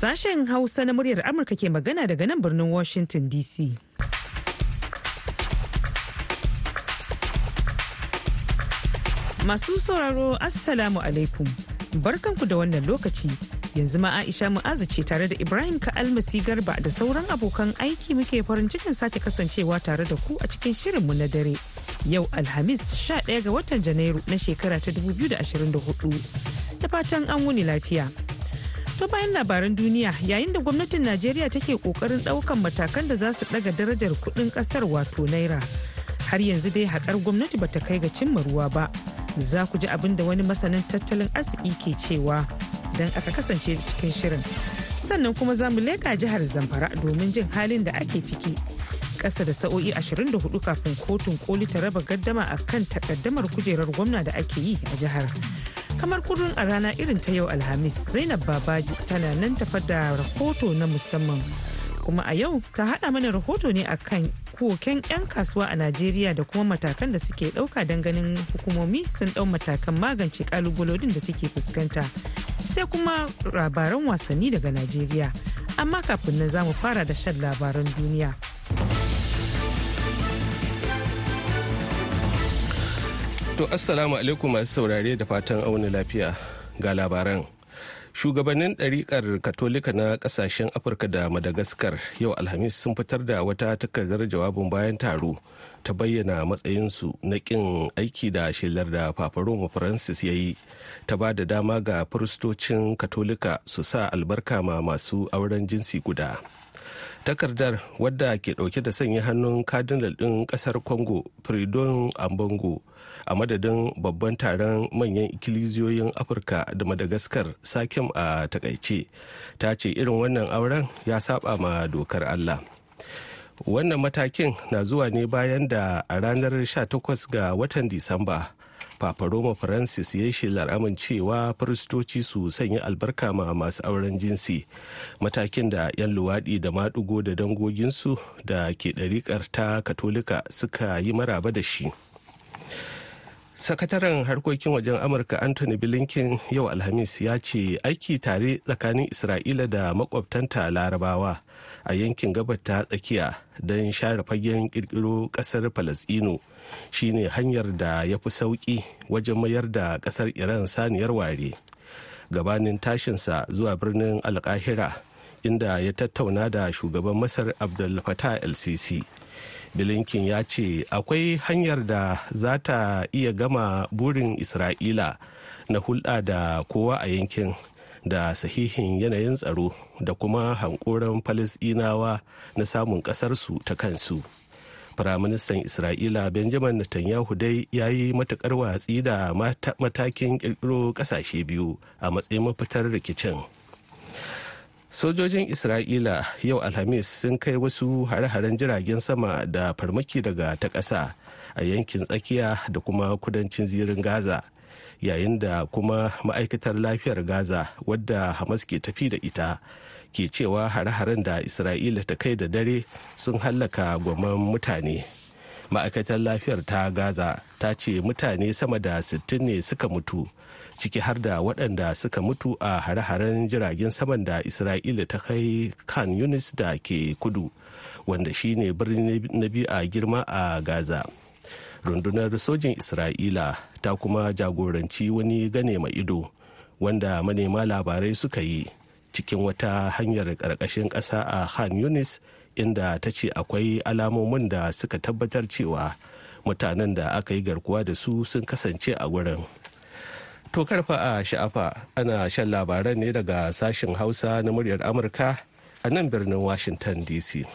Sashen Hausa na muryar Amurka ke magana daga nan birnin Washington DC. Masu sauraro Assalamu alaikum. Barkanku da wannan lokaci. Yanzu ma Aisha Mu'azu ce tare da Ibrahim Ka'almasi Garba da sauran abokan aiki muke farin cikin sake kasancewa tare da ku a cikin shirinmu na dare. Yau Alhamis 11 ga watan Janairu na shekara ta 2024. Da fatan an wuni lafiya. To bayan labaran duniya yayin da gwamnatin Najeriya take ƙoƙarin ɗaukan matakan da za su daga darajar kuɗin ƙasar wato naira. Har yanzu dai haƙar gwamnati bata kai ga cimma ruwa ba. Za ku ji abin da wani masanin tattalin arziki ke cewa don aka kasance cikin shirin. Sannan kuma za mu leƙa jihar Zamfara domin jin halin da ake ciki. Ƙasa da sa'o'i 24 kafin kotun koli ta raba gaddama a kan takaddamar kujerar gwamna da ake yi a jihar. Kamar kuɗin a rana irin ta yau alhamis zainab babaji tana nan tafa da rahoto na musamman. Kuma a yau ta hada mana rahoto ne akan koken 'yan kasuwa a najeriya da kuma matakan da suke ɗauka don ganin hukumomi sun ɗau matakan magance kalubalodin da suke fuskanta. Sai kuma labaran wasanni daga najeriya. Amma kafin nan za mu fara da shan labaran duniya. To assalamu alaikum masu saurare da fatan auni lafiya ga labaran. Shugabannin ɗariƙar Katolika na ƙasashen Afirka da Madagaskar yau Alhamis sun fitar da wata takardar jawabin bayan taro ta bayyana matsayinsu na ƙin aiki da shelar da Papa Roma Francis ya yi ta ba da dama ga firistocin Katolika su sa albarka ma masu auren jinsi guda. Takardar wadda ke ɗauke da sanya hannun kadinal din ƙasar congo fridon ambongo a madadin babban taron manyan ikiliziyoyin afirka da madagascar sakim a taƙaice. Ta ce irin wannan auren ya saba ma dokar allah. Wannan matakin na zuwa ne bayan da a ranar 18 ga watan disamba Papa Roma Francis ya yi shelar amincewa firistoci su sanya albarka ma masu auren jinsi matakin da 'yan luwaɗi da maɗigo da dangoginsu da ke ɗariƙar ta katolika suka yi maraba da shi. Sakataren harkokin wajen amurka anthony blinken yau alhamis ya ce aiki tare tsakanin isra'ila da makwabtanta larabawa a yankin gabar ta tsakiya don share fagen kirkiro ƙasar falasino shine hanyar da ya fi sauƙi wajen mayar da ƙasar iran saniyar ware. Gabanin tashinsa zuwa birnin alkahira inda ya tattauna da shugaban masar abdul fatah el-sisi bilinkin ya ce akwai hanyar da za ta iya gama burin isra'ila na hulɗa da kowa a yankin da sahihin yanayin tsaro da kuma hankoran falasɗinawa na samun ƙasarsu ta kansu. Firaministan isra'ila benjamin netanyahu dai ya yi matuƙar watsi da matakin ƙirƙiro ƙasashe biyu a matsayin mafitar rikicin. Sojojin isra'ila yau alhamis sun kai wasu hare-haren jiragen sama da farmaki daga ta ƙasa a yankin tsakiya da kuma kudancin zirin gaza yayin da kuma ma'aikatar lafiyar gaza wadda hamas ke tafi da ita ke cewa hare-haren da isra'ila ta kai da dare sun hallaka gwamman mutane. Ma'aikatar lafiyar ta gaza ta ce mutane sama da 60 ne suka mutu ciki har da waɗanda suka mutu a hare-haren jiragen saman da isra'ila ta kai kan yunis da ke kudu wanda shine birni na biyu a girma a gaza. Rundunar sojin isra'ila ta kuma jagoranci wani gane mai ido wanda manema labarai suka yi cikin wata hanyar ƙarƙashin ƙasa a han yunis inda ta ce akwai alamomin da suka tabbatar cewa mutanen da aka yi garkuwa da su sun kasance a wurin. To karfa a sha'afa ana shan labaran ne daga sashen hausa na muryar amurka a nan birnin washington dc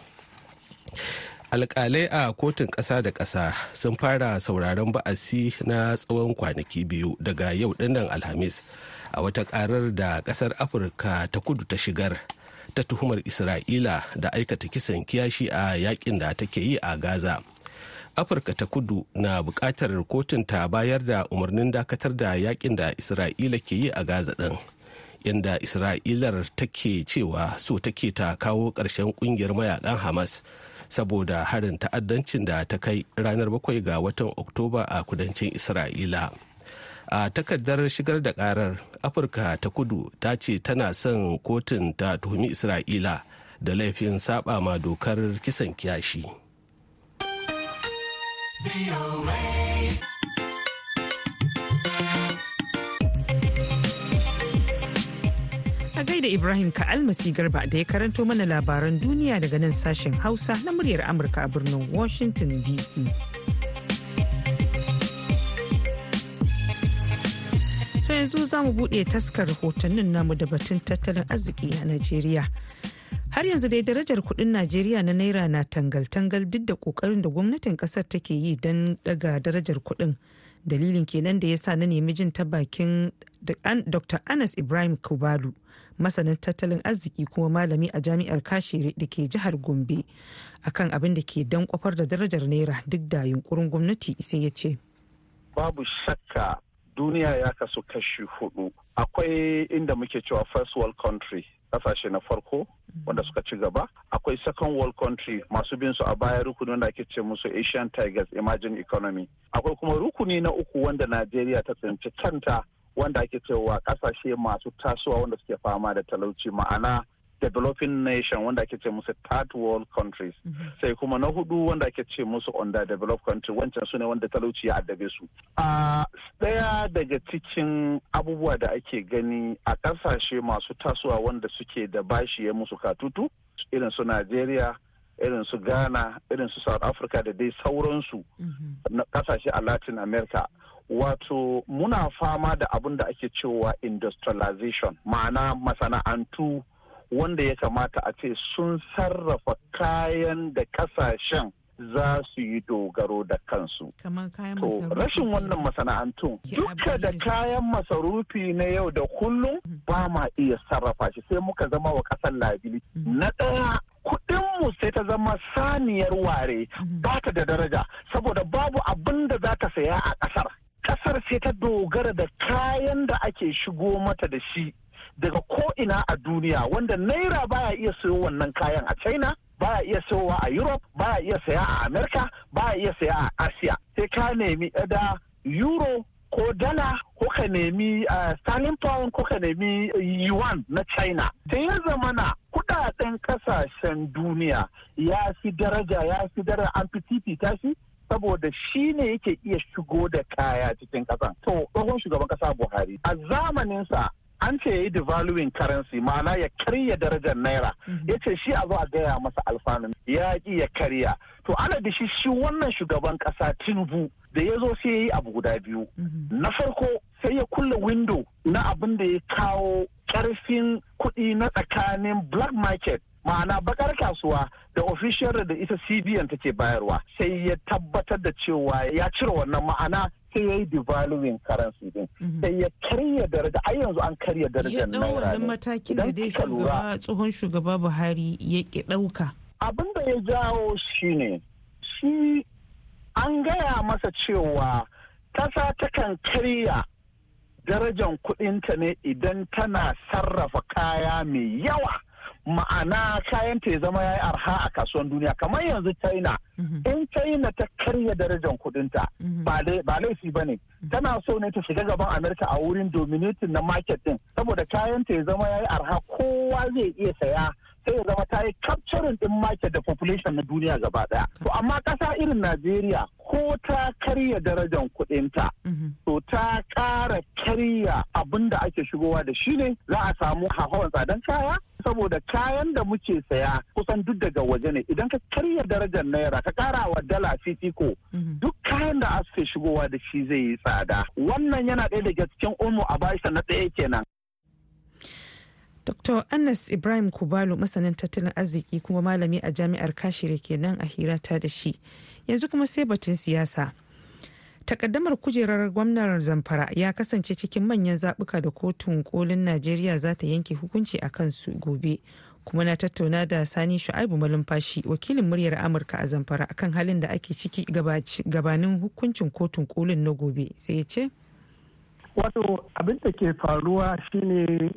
alkalai a kotun ƙasa da ƙasa sun fara sauraron ba'asi na tsawon kwanaki biyu daga yau ɗin nan alhamis a wata karar da ƙasar afirka ta kudu ta shigar. Ta tuhumar isra'ila da aikata kisan kiyashi a yaƙin da take yi a gaza. Afirka ta kudu na buƙatar kotun ta bayar da umarnin dakatar da yaƙin da isra'ila ke yi a gaza ɗin inda isra'ilar take cewa so take ta kawo ƙarshen ƙungiyar mayaƙan hamas saboda harin ta'addancin da ta kai ranar bakwai ga watan oktoba a kudancin isra'ila. A takardar shigar da karar afirka ta kudu ta ce tana son kotun ta tuhumi isra'ila da laifin saba ma dokar kisan kiyashi. A gaida ibrahim ka'almasi garba da ya karanto mana labaran duniya daga nan sashen hausa na muryar amurka a birnin washington dc Yanzu za mu buɗe taskar rahotannin namu da batun tattalin arziki a Najeriya. Har yanzu dai darajar kuɗin Najeriya na Naira na tangal-tangal duk da ƙoƙarin da gwamnatin ƙasar take yi don daga darajar kuɗin. Dalilin kenan da ya sa na nemi jin ta bakin Dr. Anas Ibrahim Kubalu, masanin tattalin arziki kuma malami a jami'ar Kashere da ke jihar Gombe, akan abin da ke dan kwafar da darajar Naira duk da yunkurin gwamnati sai ya ce. Babu shakka duniya ya kasu kashi huɗu. Akwai inda muke cewa first world country ƙasashe na farko wanda suka ci gaba. Akwai second world country masu bin su a baya rukuni wanda ake ce musu asian tigers emerging economy. Akwai kuma rukuni na uku wanda najeriya ta tsinci kanta wanda ake cewa ƙasashe masu tasowa wanda suke fama da talauci. Ma'ana developing nation wanda ake ce musu third world countries. Sai kuma na huɗu wanda ake ce musu underdeveloped country wancan su ne wanda talauci ya addabe su. A ɗaya daga cikin abubuwa da ake gani a ƙasashe masu tasowa wanda suke da bashi ya musu katutu irin su Najeriya irin su Ghana irin su South Africa da dai sauransu na ƙasashe a Latin America. Wato muna fama da abin da ake cewa industrialization ma'ana masana'antu wanda ya kamata a ce sun sarrafa kayan da ƙasashen za su yi dogaro da kansu. To rashin wannan masana'antun duka da kayan masarufi na yau da kullum ba ma iya sarrafa shi sai muka zama wa ƙasar labili. Na ɗaya kuɗinmu sai ta zama saniyar ware ba ta da daraja saboda babu abin da za ta saya a ƙasar. Ƙasar sai ta dogara da kayan da ake shigo mata da shi. Daga ko'ina a duniya wanda naira baya iya sayo wannan kayan a china baya iya sayowa a europe baya iya saya a america baya iya saya a asia. Sai ka nemi da euro ko dala ko ka nemi sterling pound ko ka nemi yuan na china. Sai ya zamana kuɗaɗen ƙasashen duniya ya fi daraja ya fi daraja an fi titita shi saboda shi ne yake iya shigo da kaya cikin kasan to tsohon shugaban kasa buhari a zamaninsa an ce ya yi devaluing currency ma'ana ya karya darajar naira. Ya ce shi a zo a gaya masa alfanun ya ki ya karya. To ana da shi shi wannan shugaban kasa tinubu da ya zo sai ya yi abu guda biyu. Na farko sai ya kulle window na abin da ya kawo ƙarfin kuɗi na tsakanin black market ma'ana bakar kasuwa da official da ita cbn take bayarwa. Sai ya tabbatar da cewa ya cire wannan ma'ana sai ya yi devaluing currency din. Sai ya karya daraja. Ai yanzu an karya darajar naira ya wannan matakin da dai shugaba tsohon shugaba buhari ya ki ɗauka. Abin da ya jawo shine shi an gaya masa cewa kasa takan karya darajar kudinta ne idan tana sarrafa kaya mai yawa. Ma'ana kayan ta ya zama ya yi arha a kasuwan duniya kamar yanzu china. In china ta karya darajar kudinta ba laifi ba ne. Tana so ne ta shiga gaban america a wurin dominating na market din saboda kayan ta ya zama ya yi arha kowa zai iya saya sai ya zama ta yi capturing din market da population na duniya gaba ɗaya. To amma kasa irin najeriya ko ta karya darajar kudinta to ta kara karya abin da ake shigowa da shi ne za a samu hawan tsadan kaya. Saboda kayan da muke saya kusan duk daga waje ne. Idan ka karya darajar naira ka kara wa dala fifiko duk kayan da ake shigowa da shi zai yi tsada. Wannan yana ɗaya daga cikin umu a bashi na ɗaya kenan. Dr. Anas Ibrahim Kubalu masanin tattalin arziki kuma malami a jami'ar Kashire kenan a hirata da shi. Yanzu kuma sai batun siyasa. Takaddamar kujerar gwamnan Zamfara ya kasance cikin manyan zaɓuka da kotun kolin Najeriya za ta yanke hukunci a kansu gobe. Kuma na tattauna da Sani Shu'aibu Malumfashi wakilin muryar Amurka a Zamfara akan halin da ake ciki gabanin hukuncin kotun kolin na gobe. Sai ya ce? Wato abin da ke faruwa shine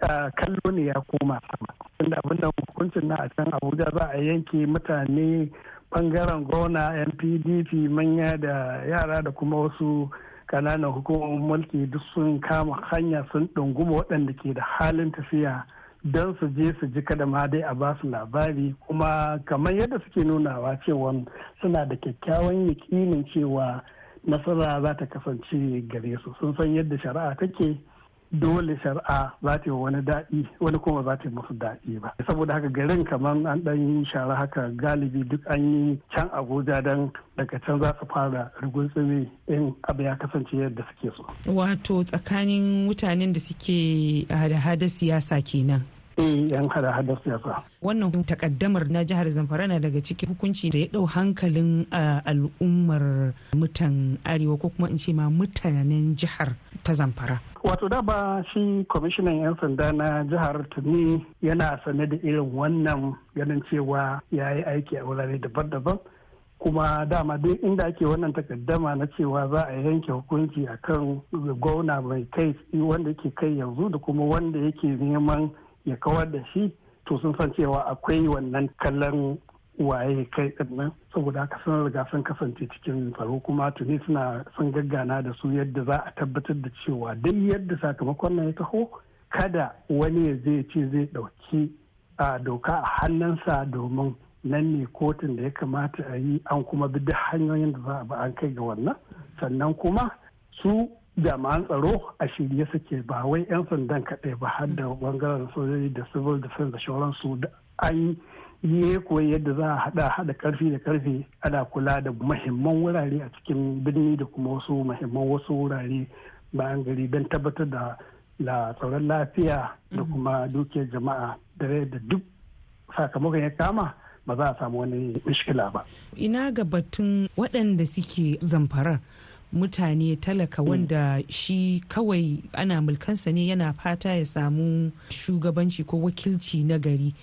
kallo ne ya koma sama. Inda abin da hukuncin na a can abuja za a yanke mutane ɓangaren gona yan pdp manya da yara da kuma wasu ƙananan hukumomin mulki duk sun kama hanya sun ɗunguma waɗanda ke da halin tafiya don su je su ji kada ma dai a ba su labari. Kuma kamar yadda suke nunawa cewa suna da kyakkyawan yakinin cewa nasara za ta kasance gare su. Sun san yadda shari'a take dole shari'a za ta yi wani daɗi wani kuma za ta yi musu daɗi ba. Saboda haka garin kamar an ɗan yi shara haka galibi duk an yi can abuja don daga can za su fara tsimi in abu ya kasance yadda suke so. Wato tsakanin mutanen da suke hada-hada siyasa kenan. Eh yan hada-hada siyasa. Wannan takaddamar na jihar zamfara na daga cikin hukunci da ya ɗau hankalin al'ummar mutan arewa ko kuma in ce ma mutanen jihar ta zamfara. Wato da ba shi kwamishinan 'yan sanda na jihar tuni yana sane da irin wannan ganin cewa ya yi aiki a wurare daban-daban. Kuma dama duk inda ake wannan takaddama na cewa za a yanke hukunci akan gwamna mai kai wanda yake kai yanzu da kuma wanda yake neman ya kawar da shi to sun san cewa akwai wannan kallon waye kai nan. Saboda haka sun riga sun kasance cikin tsaro kuma tuni suna sun gaggana da su yadda za a tabbatar da cewa duk yadda sakamakon nan ya taho kada wani ya zai ce zai ɗauki a doka a hannunsa domin nan ne kotun da ya kamata a yi an kuma bi duk hanyoyin da za a bi an kai ga wannan. Sannan kuma su jami'an tsaro a shirye suke ba wai 'yan sandan kaɗai ba har da ɓangaren sojoji da civil defense da sauransu da an yi koyi yadda za a hada hada ƙarfi da ƙarfi ana kula da mahimman wurare a cikin birni da kuma wasu mahimman wasu wurare bayan gari don tabbatar da la tsaron lafiya da kuma dukiyar jama'a. Da da duk sakamakon ya kama ba za a samu wani mishkila ba. Ina ga batun waɗanda suke zamfarar mutane talaka wanda shi kawai ana mulkansa ne yana fata ya samu shugabanci ko wakilci na gari.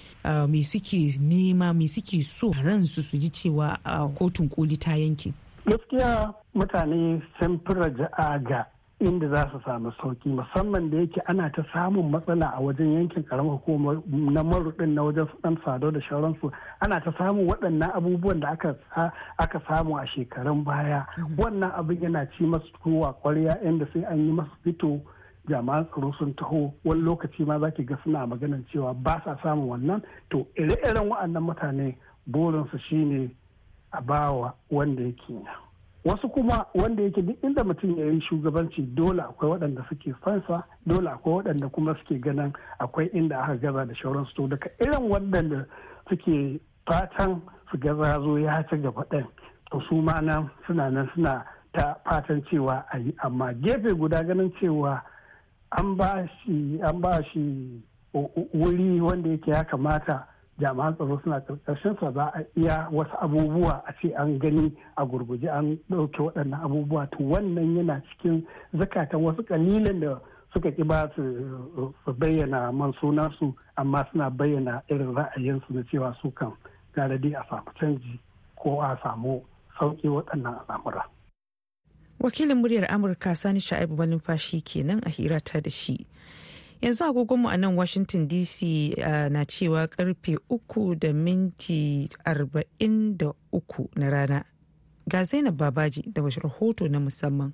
Me suke nema me suke so ransu su ji cewa a kotun koli ta yanke? Gaskiya mutane sun fi raja'a ga inda za su samu sauƙi musamman da yake ana ta samun matsala a wajen yankin karamar hukumar na marudin na wajen dan sado da shauransu. Ana ta samun waɗannan abubuwan da aka samu a shekarun baya. Wannan abin yana ci masu kowa kwarya inda sai an yi masu fito jami'an tsaro sun taho. Wani lokaci ma za ki ga suna maganan cewa ba sa samun wannan. To ire-iren waɗannan mutane burinsu shine a bawa wanda yake wasu kuma wanda yake duk inda mutum ya yi shugabanci dole akwai waɗanda suke fansa dole akwai waɗanda kuma suke ganin akwai inda aka gaza da shauransu. To daga irin waɗanda suke fatan su gaza zo ya ci gaba ɗin to su ma nan suna nan suna ta fatan cewa a yi. Amma gefe guda ganin cewa an ba shi an ba shi wuri wanda yake ya kamata jami'an tsaro suna ƙarƙashin sa za a iya wasu abubuwa a ce an gani a gurguje an ɗauke waɗannan abubuwa to wannan yana cikin zakatan wasu kalilan da suka ki ba su bayyana man sunansu amma suna bayyana irin ra'ayinsu na cewa su kan gara dai a samu canji ko a samu sauƙi waɗannan al'amura. wakilin muryar amurka sani sha'ibu malumfashi kenan a hirata da shi yanzu agogonmu a nan washington dc uh, na cewa ƙarfe uku da minti arba'in da uku na rana ga zainab babaji da wasu rahoto na musamman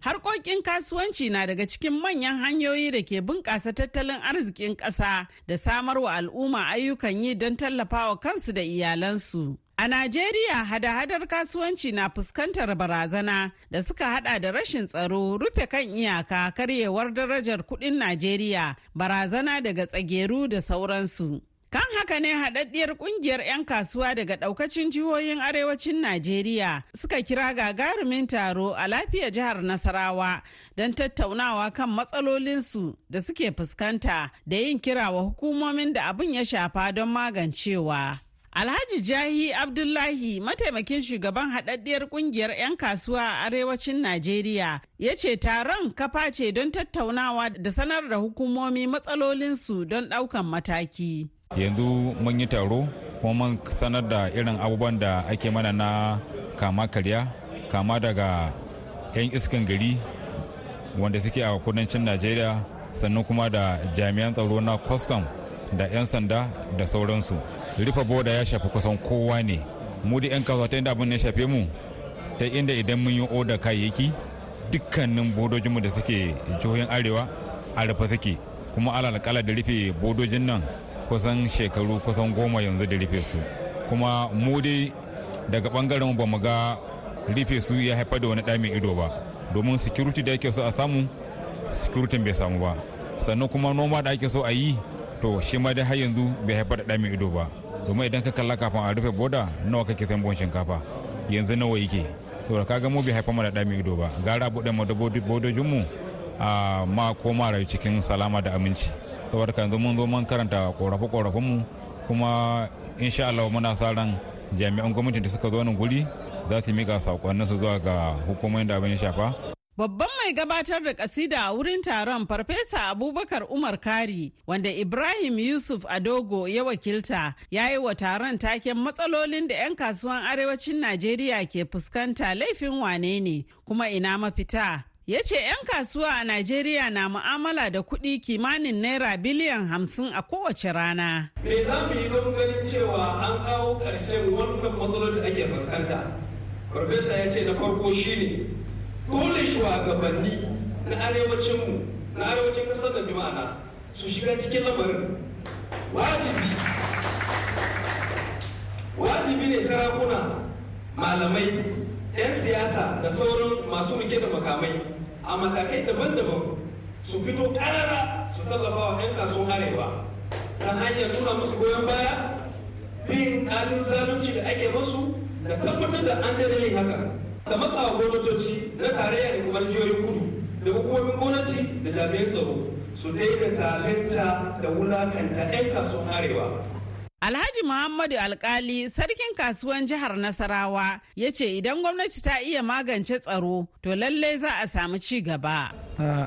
Harkokin kasuwanci na daga cikin manyan hanyoyi da ke bunƙasa tattalin arzikin ƙasa da samar wa al'umma ayyukan yi don tallafawa kansu da iyalansu. A Najeriya hada-hadar kasuwanci na fuskantar barazana da suka hada da rashin tsaro, rufe kan iyaka, karyewar darajar kuɗin Najeriya, barazana daga tsageru da sauransu. Kan haka ne haɗaɗɗiyar ƙungiyar 'yan kasuwa daga ɗaukacin jihohin arewacin Najeriya suka kira gagarumin taro a lafiyar jihar Nasarawa don tattaunawa kan matsalolinsu da suke fuskanta da yin kira wa hukumomin da abin ya shafa don magancewa. Alhaji Jahi Abdullahi mataimakin shugaban haɗaɗɗiyar ƙungiyar 'yan kasuwa a arewacin Najeriya ya ce taron kafa ce don tattaunawa da sanar da hukumomi matsalolinsu don ɗaukan mataki. Yanzu mun yi taro kuma mun sanar da irin abubuwan da ake mana na kama karya kama daga 'yan iskan gari wanda suke a kudancin Najeriya sannan kuma da jami'an tsaro na kwastam da 'yan sanda da sauransu. rufe boda ya shafi kusan kowa ne. Mu da 'yan kasuwa ta inda abin ya shafe mu ta inda idan mun yi oda kayayyaki dukkanin bodojinmu da suke jihohin arewa a rufe suke. Kuma alalakala da rufe bodojin nan kusan shekaru kusan goma yanzu da rufe su. Kuma mu dai daga ɓangaren ba mu ga rufe su ya haifar da wani ɗamin ido ba. Domin security da ake so a samu security bai samu ba. Sannan kuma noma da ake so a yi to shi ma dai har yanzu bai haifar da ɗamin ido ba. Domin idan ka kalla kafin a rufe boda nawa kake sayan buhun shinkafa? Yanzu nawa yake? To da kaga mu bai haifar mana ɗamin ido ba. Gara buɗe mu da bodojinmu a ma koma rayu cikin salama da aminci. Saboda kan zo mun zo mun karanta korafe korafen mu kuma insha Allah muna sa ran jami'an gwamnati da suka zo nan guri za su mika sakonnin su zuwa ga hukumomin da abin ya shafa. Babban mai gabatar da kasida a wurin taron Farfesa Abubakar Umar Kari wanda Ibrahim Yusuf Adogo ya wakilta ya yi wa taron taken matsalolin da 'yan kasuwan arewacin Najeriya ke fuskanta laifin wane ne kuma ina mafita. ya ce 'yan kasuwa a Najeriya na mu'amala da kuɗi kimanin naira biliyan hamsin a kowace rana. Me za mu yi don ganin cewa an kawo ƙarshen wannan matsalolin da ake fuskanta? Farfesa ya ce na farko shi ne dole shugabanni na arewacinmu na arewacin ƙasar da jima'ana su shiga cikin lamarin. Wajibi wajibi ne sarakuna malamai 'yan siyasa da sauran masu riƙe da makamai a matakai daban-daban su fito ƙarara su tallafa wa 'yan kasuwan arewa ta hanyar nuna musu goyon baya bin ƙalin zalunci da ake masu da tabbatar da an daina yin haka. Da matsawa gwamnatoci na tarayya da kuma jihohin kudu da hukumomin gwamnati da jami'an tsaro su daina zalunta da wulaƙanta 'yan kasuwan arewa Alhaji Muhammadu Alkali sarkin kasuwan jihar Nasarawa ya ce idan gwamnati ta iya magance tsaro to lallai za a samu ci gaba.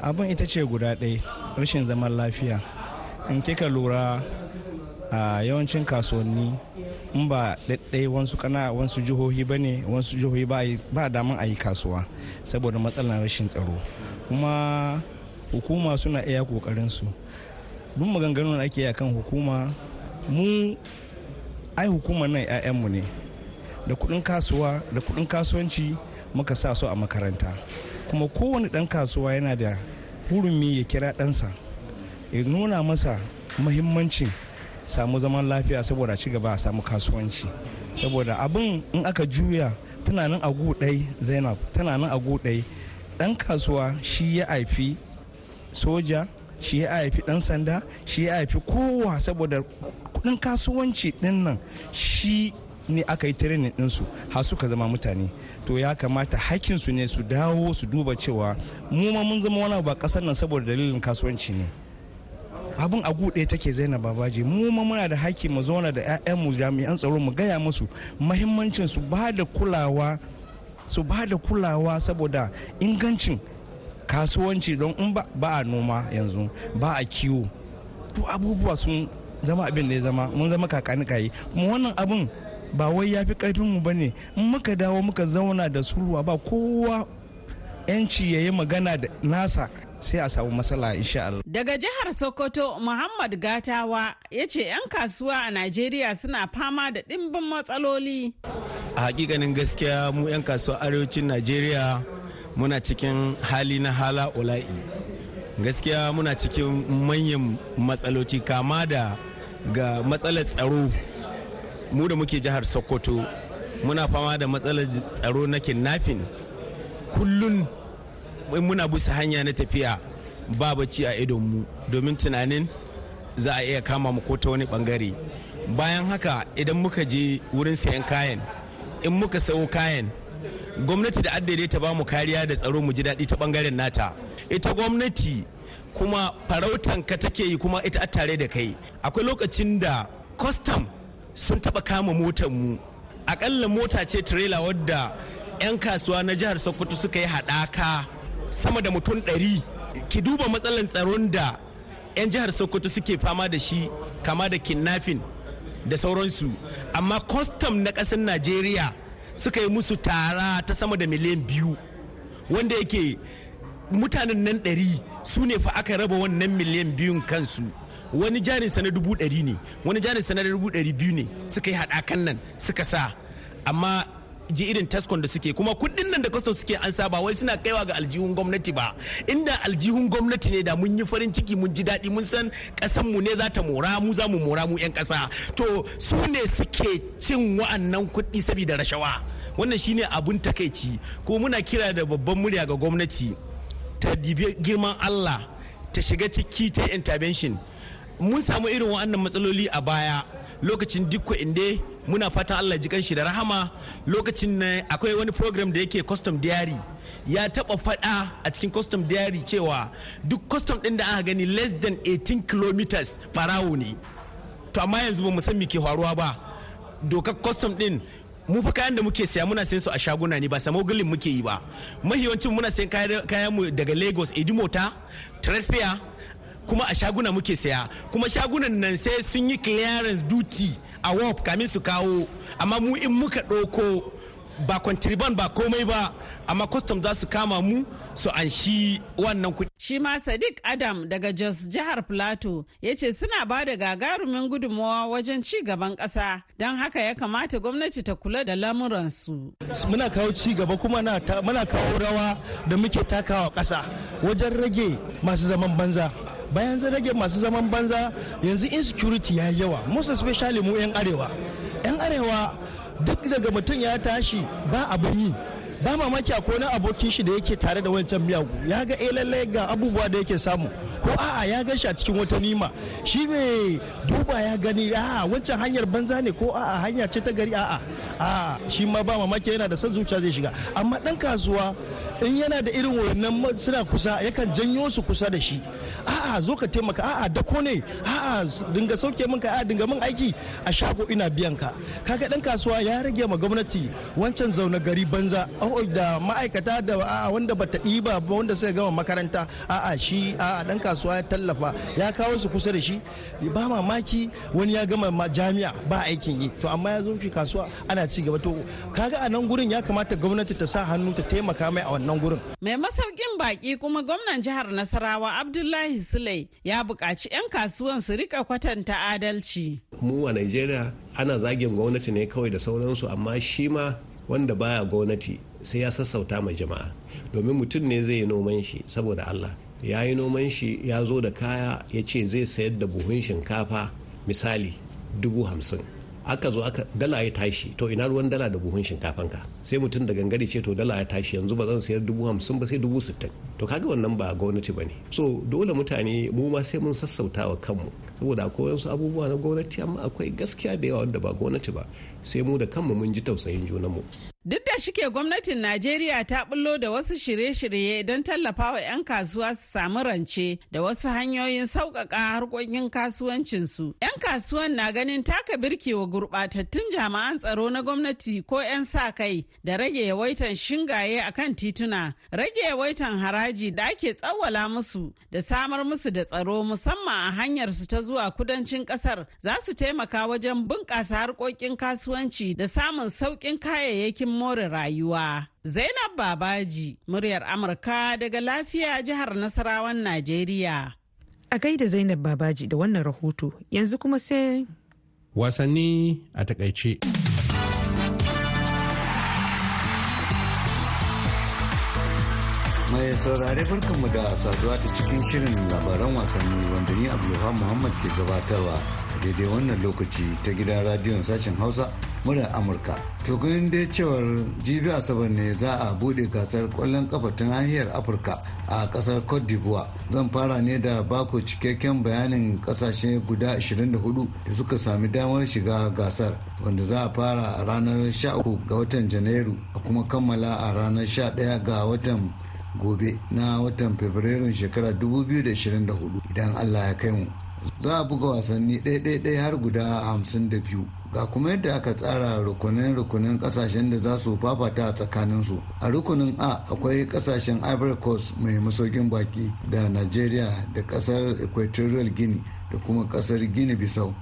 Abin ita ce guda ɗaya rashin zaman lafiya. In kika lura a yawancin kasuwanni in ba ɗaiɗai wasu kana wasu jihohi ba ne wasu jihohi ba daman a yi kasuwa saboda matsalar rashin tsaro. Kuma hukuma suna iya ƙoƙarinsu. Duk maganganun ake yi kan hukuma mu ai hukumar nan 'ya'yanmu ne da kuɗin kasuwa da kuɗin kasuwanci muka sa su a makaranta kuma kowane dan kasuwa yana da hurumi ya kira ɗansa ya nuna masa mahimmancin samu zaman lafiya saboda ci gaba a samu kasuwanci. Saboda abin in aka juya tana nan a ɗai zainab tana nan a ɗai ɗan kasuwa shi ya haifi soja shi ya haifi ɗan sanda shi ya haifi kowa saboda kuɗin kasuwanci ɗin nan shi ne aka yi training ɗinsu har suka zama mutane. To ya kamata hakinsu ne su dawo su duba cewa mu ma mun zama wani ba ƙasar nan saboda dalilin kasuwanci ne. Abin a ɗaya take zainab babaji. Mu ma muna da haƙƙi mu zauna da 'ya'yanmu jami'an tsaro mu gaya musu mahimmancin su ba da kulawa su ba da kulawa saboda ingancin kasuwanci don in ba a noma yanzu ba a kiwo. To abubuwa sun zama abin da ya zama mun zama kakani kayi kuma wannan abin ba wai ya fi ƙarfin mu ba ne in muka dawo muka zauna da sulwa ba kowa yanci ya yi magana da nasa sai a samu matsala insha Allah. Daga jihar Sokoto Muhammad Gatawa ya ce 'yan kasuwa a Najeriya suna fama da ɗimbin matsaloli. A hakikanin gaskiya mu 'yan kasuwa arewacin Najeriya muna cikin hali na hala ula'i. Gaskiya muna cikin manyan matsaloci kama da ga matsalar tsaro mu da muke jihar sokoto muna fama da matsalar tsaro na kidnapping kullun muna busa hanya na tafiya ba bacci a idonmu domin tunanin za a iya kama mu ko ta wani ɓangare bayan haka idan muka je wurin sayan kayan in muka sayo kayan gwamnati da addade ta ba mu kariya da tsaro mu ji daɗi ta ɓangaren nata. Ita gwamnati kuma farautan ka take yi kuma ita tare da kai. Akwai lokacin da custom sun taba kama motar mu. Akalla mota ce trailer wadda 'yan kasuwa na jihar sokoto suka yi haɗaka sama da mutum ɗari. Ki duba matsalar tsaron da 'yan jihar sokoto suke fama da shi kama da kidnapping da sauransu. Amma custom na ƙasar najeriya suka yi musu tara ta sama da miliyan biyu wanda yake mutanen nan ɗari su ne fa aka raba wannan miliyan biyun kansu. Wani jarin na dubu ɗari ne wani jarin na dubu ɗari biyu ne suka yi haɗakan nan suka sa. Amma ji irin taskon da suke. Kuma kuɗin nan da custom suke an saba wai suna kaiwa ga aljihun gwamnati ba. Inda aljihun gwamnati ne da mun yi farin ciki mun ji daɗi mun san ƙasan mu ne za ta mora mu za mu mora mu 'yan ƙasa. To su ne suke cin wa'annan kuɗi saboda rashawa. Wannan shine abun takaici. Ko muna kira da babban murya ga gwamnati ta dibi girman Allah ta shiga ciki ta intervention. Mun samu irin wa'annan matsaloli a baya lokacin dukko inde muna fatan Allah ji kanshi da rahama. Lokacin na akwai wani program da yake custom diary. Ya taba fada a cikin custom diary cewa duk custom din da aka gani less than 18 kilometers farawo ne. To amma yanzu ba mu san ke faruwa ba. Dokar custom din mu fa kayan da muke saya muna sayan su a shaguna ne ba samogulin muke yi ba. Mahiyancin muna sayan kayan mu daga lagos edimota trade kuma a shaguna muke saya kuma shagunan nan sai sun yi clearance duty a wop kamin su kawo amma mu in muka ɗauko ba kwantriban ba komai ba amma custom za su kama mu su anshi wannan kuɗi. Shi ma Sadiq Adam daga Jos jihar Plateau ya ce suna ba da gagarumin gudunmawa wajen ci gaban ƙasa don haka ya kamata gwamnati ta kula da lamuransu. Muna kawo ci gaba kuma muna kawo rawa da muke takawa ƙasa wajen rage masu zaman banza. Bayan zan rage masu zaman banza yanzu insecurity ya yawa most especially mu 'yan arewa. 'yan arewa duk daga mutum ya tashi ba abin yi. Ba mamaki akwai wani abokin shi da yake tare da wancan miyagu ya ga eh lallai ga abubuwa da yake samu. Ko a'a ya gan shi a cikin wata nima. Shi bai duba ya gani a'a wancan hanyar banza ne? Ko a'a hanya ce ta gari. A'a a'a shi ma ba mamaki yana da son zuciya zai shiga. Amma dan kasuwa in yana da irin wannan suna kusa yakan janyo su kusa da shi. A'a zo ka taimaka. A'a dako ne. A'a dinga sauke min ka a'a dinga min aiki. A shago ina biyan ka. Kaga dan kasuwa ya rage ma gwamnati wancan zaune gari banza. Da ma'aikata da a'a wanda bata ɗiba ba wanda suka gama makaranta. A'a shi a'a dan kasuwa ya tallafa. Ya kawo su kusa da shi. Ba mamaki wani ya gama jami'a ba aikin yi. To amma ya zo shi kasuwa ana ci gaba to kaga a nan gurin ya kamata gwamnati ta sa hannu ta taimaka mai a wannan gurin. Mai masaukin baki kuma gwamnan jihar nasarawa abdullahi sule ya buƙaci 'yan kasuwan su riƙa kwatanta adalci. Mu a nigeria ana zagin gwamnati ne kawai da sauransu amma shi ma wanda baya gwamnati sai ya sassauta ma jama'a. Domin mutum ne zai yi noman shi saboda allah. Ya yi noman shi ya zo da kaya ya ce zai sayar da buhun shinkafa misali dubu hamsin. Aka zo aka dala ya tashi. To ina ruwan dala da buhun shinkafan ka sai mutum da gangare ce to dala ya tashi yanzu ba zan sayar dubu hamsin ba sai dubu sittin. To kaga wannan ba gwamnati ba ne. So dole mutane mu ma sai mun sassauta wa kanmu. Saboda akwai wasu abubuwa na gwamnati amma akwai gaskiya da yawa wanda ba gwamnati ba. Sai mu da kanmu mun ji tausayin junanmu. Duk da shike gwamnatin Najeriya ta bullo da wasu shirye-shirye don tallafawa 'yan kasuwa su samu rance da wasu hanyoyin sauƙaƙa harkokin kasuwancinsu. 'Yan kasuwan na ganin taka birki wa gurɓatattun jami'an tsaro na gwamnati ko 'yan sa kai da rage yawaitan shingaye a kan tituna, rage yawaitan haraji da ake tsawwala musu da samar musu da tsaro musamman a hanyar su ta zuwa kudancin ƙasar za su taimaka wajen bunƙasa harkokin kasuwanci da samun sauƙin kayayyakin more rayuwa. Zainab Babaji, muryar Amurka daga lafiya jihar Nasarawan Najeriya. A gaida Zainab Babaji da wannan rahoto, yanzu kuma sai wasanni a taƙaice. mai saurare barkanmu da saduwa ta cikin shirin labaran wasanni wanda ni abdulhamid muhammad ke gabatarwa daidai wannan lokaci ta gidan radiyon sashen hausa murar amurka. To ganin dai cewar jibi asabar ne za a buɗe gasar ƙwallon kafa ta nahiyar afirka a ƙasar cote d'ivoire. Zan fara ne da bako cikakken bayanin ƙasashe guda 24 da suka sami damar shiga gasar wanda za a fara a ranar 13 ga watan janairu a kuma kammala a ranar 11 ga watan gobe na watan fabrairun shekara 2024 idan allah ya kai mu. Za a buga wasanni ɗaya har guda 52 ga kuma yadda aka tsara rukunin rukunin ƙasashen da za su fafata a tsakaninsu. A rukunin a akwai ƙasashen ivory coast mai masaukin baki da nigeria da ƙasar equatorial guinea da kuma ƙasar guinea bissau.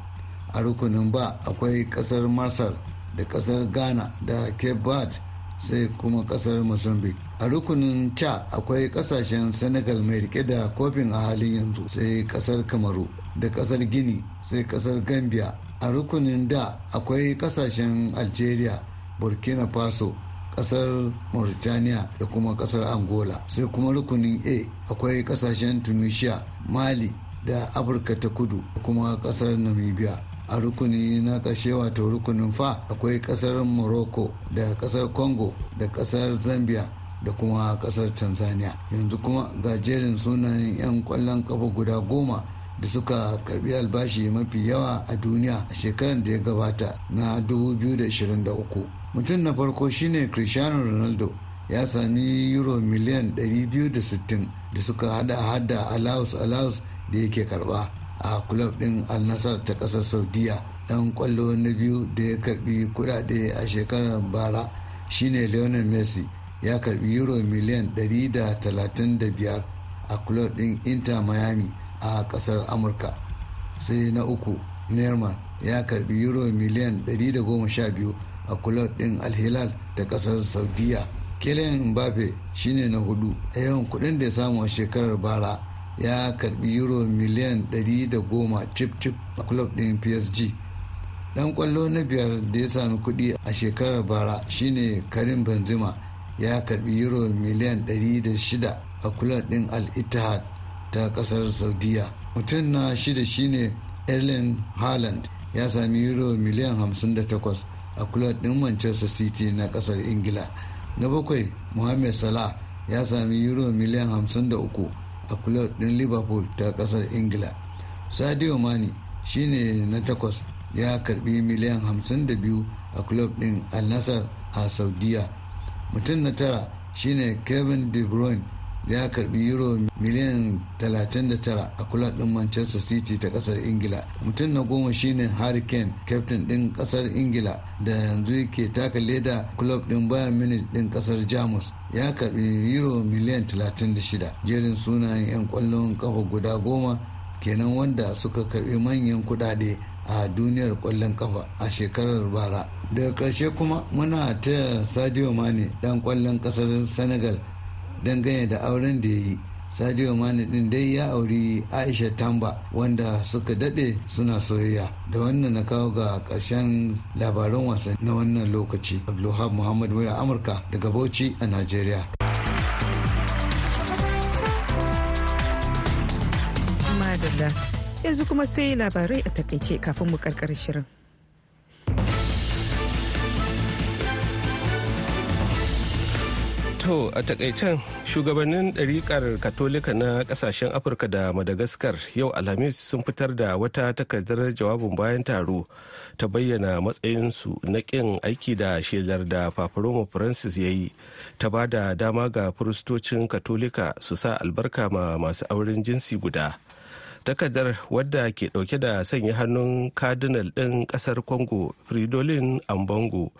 A rukunin ba akwai ƙasar masar da ƙasar ghana da cape verde sai kuma ƙasar mozambique. A rukunin ca akwai ƙasashen senegal mai riƙe da kofin a halin yanzu sai ƙasar kamaru. Da ƙasar gini sai ƙasar gambia. A rukunin da akwai ƙasashen algeria burkina faso ƙasar mauritania da kuma ƙasar angola. Sai kuma rukunin a akwai ƙasashen tunisia mali da afirka ta kudu da kuma ƙasar namibia. A rukuni na ƙarshe wato rukunin fa akwai ƙasar morocco da ƙasar congo da ƙasar zambia da kuma ƙasar tanzania. Yanzu kuma ga jerin sunayen 'yan ƙwallon kafa guda goma da suka karɓi albashi mafi yawa a duniya a shekarar da ya gabata na 2023 mutum na farko shine cristiano ronaldo. Ya sami euro miliyan 260 da suka hada hada alaus alaus da yake karɓa a kulob din alnasar ta ƙasar saudiya. Dan ƙwallo na biyu da ya karɓi kudade a shekarar bara shine lionel messi. Ya karɓi euro miliyan 135 a kulob din inter miami. A ƙasar amurka. Sai na uku neymar ya karɓi euro miliyan 112 a kulob din alhilal da ƙasar saudiya. Kylian mbappe shine na huɗu. A yawan kuɗin da ya samu a shekarar bara ya karɓi euro miliyan 110 chip chip a kulob din psg dan ƙwallo na biyar da ya sami kuɗi a shekarar bara shine karim benzema. Ya karɓi euro miliyan 106 a kulob din al-ittihad. Ta ƙasar saudiya. Mutum na shida shine erling haaland. Ya sami euro miliyan 58 a kulob din manchester city na ƙasar ingila. Na bakwai mohamed salah ya sami euro miliyan 53 a kulob din liverpool ta ƙasar ingila. Sadio mani shine na takwas ya karɓi miliyan 52 a kulob din al nassr a saudiya. Mutum na tara shine kevin de bruyne ya karɓi euro miliyan 39 a kula din manchester city ta ƙasar ingila. Mutum na goma shine harry kane captain din ƙasar ingila da yanzu yake taka leda club din bayern munich din ƙasar jamus. Ya karɓi euro miliyan 36 jerin sunayen 'yan ƙwallon kafa guda goma kenan wanda suka karɓi manyan kudade a duniyar ƙwallon kafa a shekarar bara. Daga ƙarshe kuma muna taya sadio mane dan ƙwallon ƙasar senegal dangane da auren da ya yi. Sadio mani din dai ya auri aisha tamba wanda suka daɗe suna soyayya. Da wannan na kawo ga ƙarshen labaran wasan na wannan lokaci. Abdulhab muhammad waya amurka daga bauchi a nigeria yanzu kuma sai labarai a taƙaice kafin mu karkar shirin. To a takaicen shugabannin ɗariƙar katolika na ƙasashen Afirka da Madagaskar yau Alhamis sun fitar da wata takardar jawabin bayan taro ta bayyana matsayinsu na ƙin aiki da shelar da Paparoma Francis ya yi ta ba da dama ga firistocin katolika su sa albarka ma masu auren jinsi guda. Takardar wadda ke ɗauke da sanya hannun cardinal ɗin ƙasar congo fridolin ambongo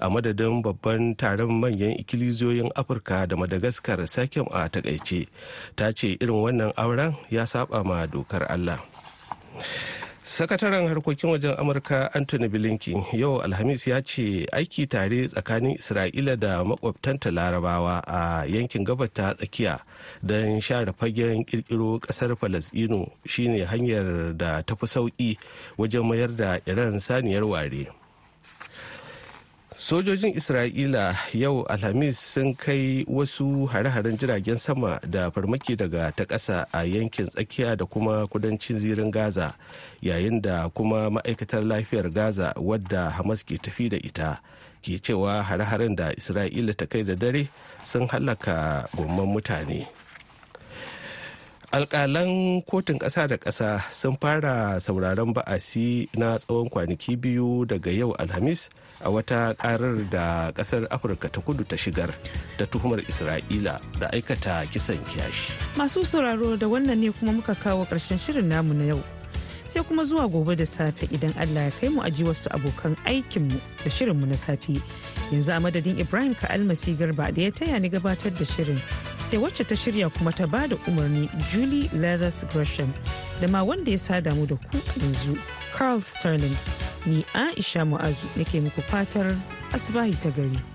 a madadin babban taron manyan ikiliziyoyin afirka da madagascar sakin a taƙaice. Ta ce irin wannan auren ya saba ma dokar allah. Sakataren harkokin wajen amurka anthony blinken yau alhamis ya ce aiki tare tsakanin isra'ila da makwabtanta larabawa a yankin gabar ta tsakiya don share fagen kirkiro ƙasar falasdino shine hanyar da ta fi sauƙi wajen mayar da iran saniyar ware. Sojojin isra'ila yau alhamis sun kai wasu hare-haren jiragen sama da farmaki daga ta ƙasa a yankin tsakiya da kuma kudancin zirin gaza yayin da kuma ma'aikatar lafiyar gaza wadda hamas ke tafi da ita ke cewa hare-haren da isra'ila ta kai da dare sun halaka gomman mutane. Alkalan kotun ƙasa da ƙasa sun fara sauraron ba'asi na tsawon kwanaki biyu daga yau alhamis a wata karar da ƙasar afirka ta kudu ta shigar da tuhumar isra'ila da aikata kisan kiyashi. Masu sauraro da wannan ne kuma muka kawo ƙarshen shirin namu na yau. Sai kuma zuwa gobe da safe idan allah ya kai mu aji wasu abokan aikinmu da shirinmu na safe. Yanzu a madadin ibrahim ka almasi garba da ya taya ni gabatar da shirin sai wacce ta shirya kuma ta ba da umarni julie leathers gresham da ma wanda ya sada mu da ku yanzu carl sterling. Ni aisha mu'azu nake muku fatar asibahi ta gari.